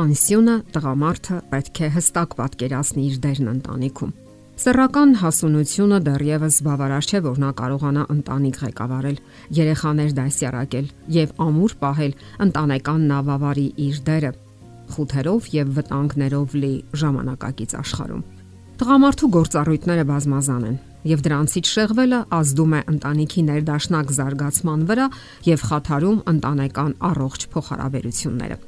Պատանեկան սյունը տղամարդը պետք է հստակ պատկերացնի իր դերն ընտանիքում։ Սեռական հասունությունը դեռևս բավարար չէ, որ նա կարողանա ընտանիք ղեկավարել, երեխաներ դասյարակել եւ ամուր պահել ընտանեկան նավավարի իր դերը խութերով եւ վտանգներով լի ժամանակակից աշխարհում։ Տղամարդու գործառույթները բազմազան են եւ դրանցից շեղվելը ազդում է ընտանիքի ներդաշնակ զարգացման վրա եւ խաթարում ընտանեկան առողջ փոխհարաբերությունները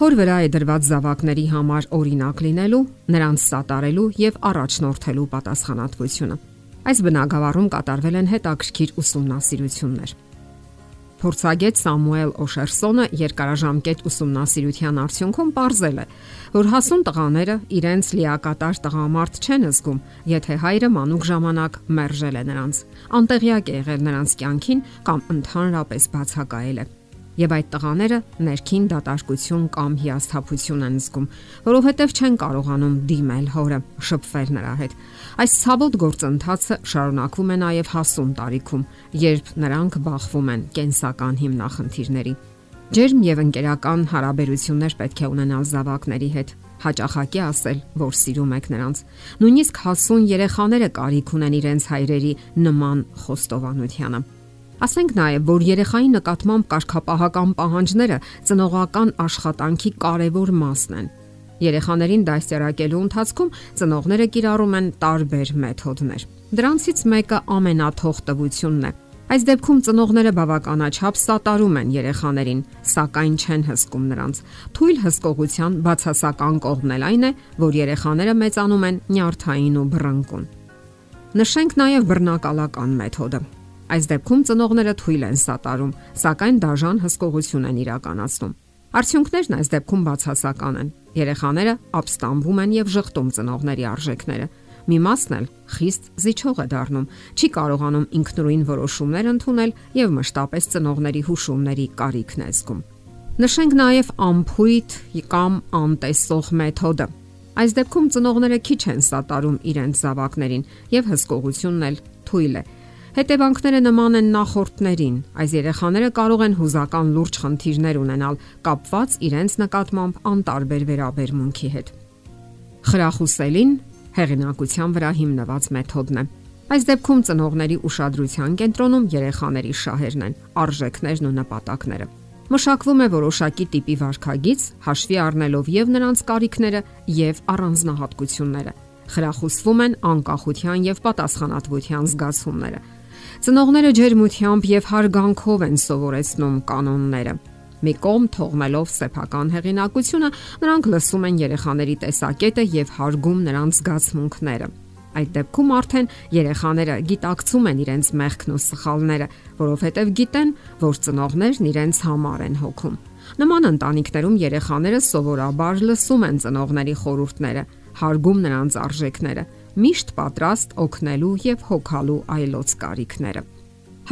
հոր վրա է դրված զավակների համար օրինակ լինելու, նրանց սատարելու եւ առաջնորդելու պատասխանատվությունը։ Այս բնակավարում կատարվել են հետաքրքիր ուսումնասիրություններ։ Փորձագետ Սամուել Օշերսոնը երկարաժամկետ ուսումնասիրության արդյունքում ողրզել է, որ հասուն տղաները իրենց լիակատար տղամարդ չեն զգում, եթե հայրը մանուկ ժամանակ մերժել է նրանց, անտեղյակ է եղել նրանց կյանքին կամ ընդհանրապես բացակայել է եւ այդ տղաները ներքին դատարկություն կամ հիասթափություն են զգում, որովհետեւ չեն կարողանում դիմել հորը, շփվել նրա հետ։ Այս ցավոտ գործընթացը շարունակվում է նաեւ հասուն տարիքում, երբ նրանք բախվում են կենսական հիմնախնդիրների։ Ջերմ եւ ընկերական հարաբերություններ պետք է ունենալ զավակների հետ, հաճախակի ասել, որ սիրում եք նրանց։ Նույնիսկ հասուն երեխաները կարիք ունեն իրենց հայրերի նման խոստովանությանը։ Ասենք նաև, որ երեխայի նկատմամբ կարգապահական պահանջները ծնողական աշխատանքի կարևոր մասն են։ Երեխաներին դասյարակելու ընթացքում ծնողները կիրառում են տարբեր մեթոդներ։ Դրանցից մեկը ամենաթողտվությունն է։ Այս դեպքում ծնողները բավականաչափ սատարում են երեխաներին, սակայն չեն հսկում նրանց։ Թույլ հսկողության բացասական կողմն էլ այն է, որ երեխաները մեծանում են նյարդային ու բռնկուն։ Նշենք նաև բռնակալական մեթոդը։ Այս դեպքում ծնողները թույլ են սատարում, սակայն դաժան հսկողություն են իրականացնում։ Արդյունքներն այս դեպքում բացասական են։ Երեխաները ապստամբում են եւ շղթում ծնողների արժեքները։ Մի մասն էլ խիստ զիջող է դառնում, չի կարողանում ինքնուրույն որոշումներ ընդունել եւ մշտապես ծնողների հուշումների կարիքն է զգում։ Նշենք նաև ամփույթ կամ անտեսող մեթոդը։ Այս դեպքում ծնողները քիչ են սատարում իրենց զավակներին եւ հսկողությունն էլ թույլ է Հետևանքները նման են նախորդներին։ Այս երեխաները կարող են հուզական լուրջ խնդիրներ ունենալ կապված իրենց նկատմամբ անտարբեր վերաբերմունքի հետ։ Խրախուսելին հեղինակության վրա հիմնված մեթոդն է։ Այս դեպքում ծնողների ուշադրության կենտրոնում երեխաների շահերն են, արժեքներն ու նպատակները։ Մշակվում է որոշակի տիպի վարքագիծ, հաշվի առնելով եւ նրանց կարիքները եւ առանձնահատկությունները։ Խրախուսվում են անկախության եւ պատասխանատվության զգացումները Ծնողները ջերմությամբ եւ հարգանքով են սովորեցնում կանոնները։ Մի կողմ թողնելով սեփական հեղինակությունը, նրանք լսում են երեխաների տեսակետը եւ հարգում նրանց զգացմունքները։ Այդ դեպքում արդեն երեխաները գիտակցում են իրենց մեղքն ու սխալները, որովհետև գիտեն, որ ծնողներն իրենց համար են հոգում։ Նման ընտանիքներում երեխաները սովորաբար լսում են ծնողների խորհուրդները, հարգում նրանց արժեքները միշտ պատրաստ օգնելու եւ հոգալու այլոց կարիքները։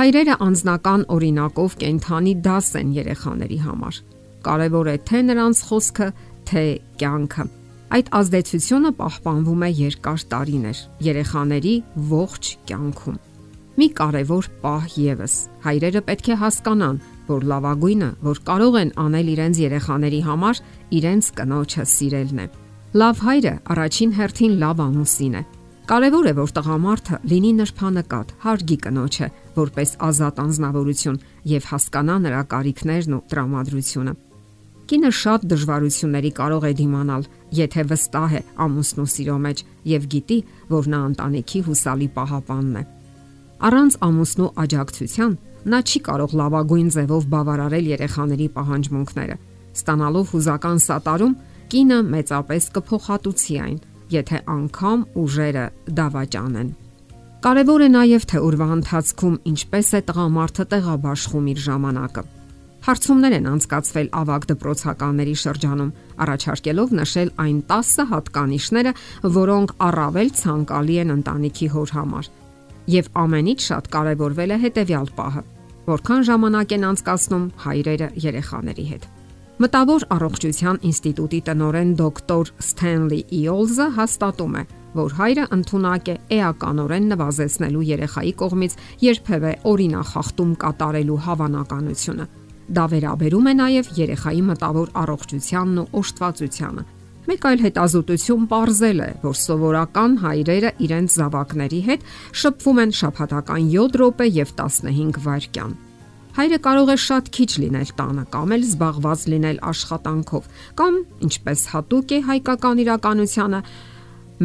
Հայրերը անznական օրինակով կենթանի դաս են երեխաների համար։ Կարևոր է թե նրանց խոսքը, թե կյանքը։ Այդ ազդեցությունը պահպանվում է երկար տարիներ երեխաների ողջ կյանքում։ Մի կարևոր պահ եւս։ Հայրերը պետք է հասկանան, որ լավագույնը, որ կարող են անել իրենց երեխաների համար, իրենց կնոջը սիրելն է։ Լավ հայրը առաջին հերթին լավ ամուսին է։ Կարևոր է, որ տղամարդը լինի նրբանկատ, հարգի կնոջը, որպես ազատ անznավորություն եւ հասկանա նրա կարիքներն ու տրամադրությունը։ Կինը շատ դժվարությունների կարող է դիմանալ, եթե վստահ է ամուսնու սիրո մեջ եւ գիտի, որ նա ընտանիքի հուսալի պահապանն է։ Առանց ամուսնու աջակցության նա չի կարող լավագույն ձևով բավարարել երեխաների պահանջմունքները։ Ստանալով հուզական սատարում կինը մեծապես կփոխհատուցի այն, եթե անգամ ուժերը դավաճան են։ Կարևոր է նաև թե օրվա ընթացքում ինչպես է տղամարդը տեղաբաշխում իր ժամանակը։ Հարցումներ են անցկացվել ավակ դպրոցականների շրջանում, առաջարկելով նշել այն 10 հատկանիշները, որոնք առավել ցանկալի են ընտանիքի հոր համար։ Եվ ամենից շատ կարևորվել է հետևյալ պահը. որքան ժամանակ են անցկացնում հայրերը երեխաների հետ։ Մտավոր առողջության ինստիտուտի տնօրեն դոկտոր Սթենլի Իոլզը հաստատում է, որ հայրը ընդունակ է էականորեն նվազեցնելու երեխայի կողմից երբևէ օրինախախտում կատարելու հավանականությունը։ Դա վերաբերում է նաև երեխայի մտավոր առողջությանն ու օժտվածությանը։ Մեկ այլ հետազոտություն ողրզել է, որ սովորական հայրերը իրենց զավակների հետ շփվում են շաբաթական 7 րոպե եւ 15 վայրկյան։ Հայրը կարող է շատ քիչ լինել տանը կամ էլ զբաղված լինել աշխատանքով, կամ ինչպես հատուկ է հայկական իրականությանը,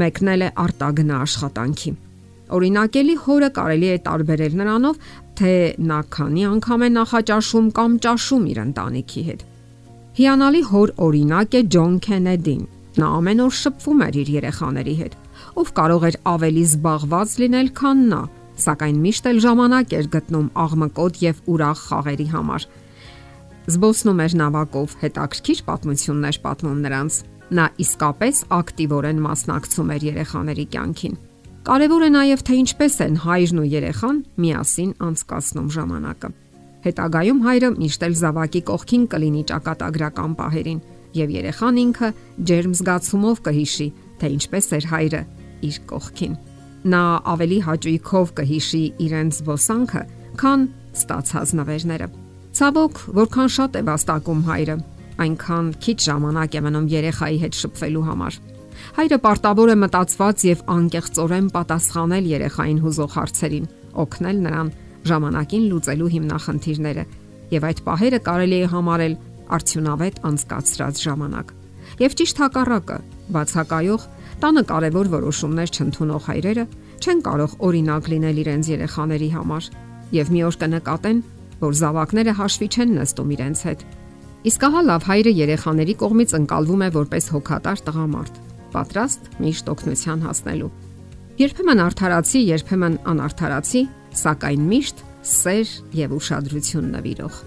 մեկնել է արտագնա աշխատանքի։ Օրինակելի հորը կարելի է տարբերել նրանով, թե նա քանի անգամ է նախաճաշում կամ ճաշում իր ընտանիքի հետ։ Հիանալի հոր օրինակ է Ջոն Քենեդին։ Նա ամեն օր շփվում էր իր երեխաների հետ, ով կարող էր ավելի զբաղված լինել, քան նա, սակայն միշտ էլ ժամանակ էր գտնում աղմկոտ եւ ուրախ խաղերի համար։ Զբոսնում էր նավակով, հետաքրքիր պատմություններ պատմում նրանց։ Նա իսկապես ակտիվորեն մասնակցում էր երեխաների կյանքին։ Կարևոր է նաև թե ինչպես են հայրն ու երեխան միասին անցկացնում ժամանակը։ Հետագայում հայրը միշտ էլ զավակի կողքին կլինի ճակատագրական պահերին եւ երեխան ինքը ջերմ զգացումով կհիշի, թե ինչպես էր հայրը իր կողքին։ Նա ավելի հաճույքով կհիշի իրենց ոսանքը, քան ստացած նվերները։ Ցավոք, որքան շատ է վաստակում հայրը, այնքան քիչ ժամանակ է մնում երեխայի հետ շփվելու համար։ Հայրը պարտավոր է մտածված եւ անկեղծորեն պատասխանել երեխային հուզող հարցերին, օգնել նրան ժամանակին լուծելու հիմնախնդիրները, եւ այդ պահերը կարելի է համարել արդյունավետ անցկացրած ժամանակ։ Եվ ճիշտ հակառակը, բացակայող, տանը կարևոր որոշումներ չընդունող հայրերը չեն կարող օրինակ լինել իրենց երեխաների համար եւ մի օր կնկատեն, որ զավակները հաշվի չեն նստում իրենց հետ։ Իսկ ահա լավ հայրը երեխաների կողմից ընկալվում է որպես հոգատար տղամարդ, պատրաստ միշտ օգնության հասնելու։ Երբեմն արդարացի, երբեմն անարդարացի, սակայն միշտ սեր եւ ուշադրություն նվիրող։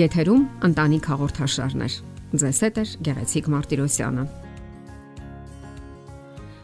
Եթերում ընտանիք հաղորդաշարներ։ Ձեզ հետ է Գեղեցիկ Մարտիրոսյանը։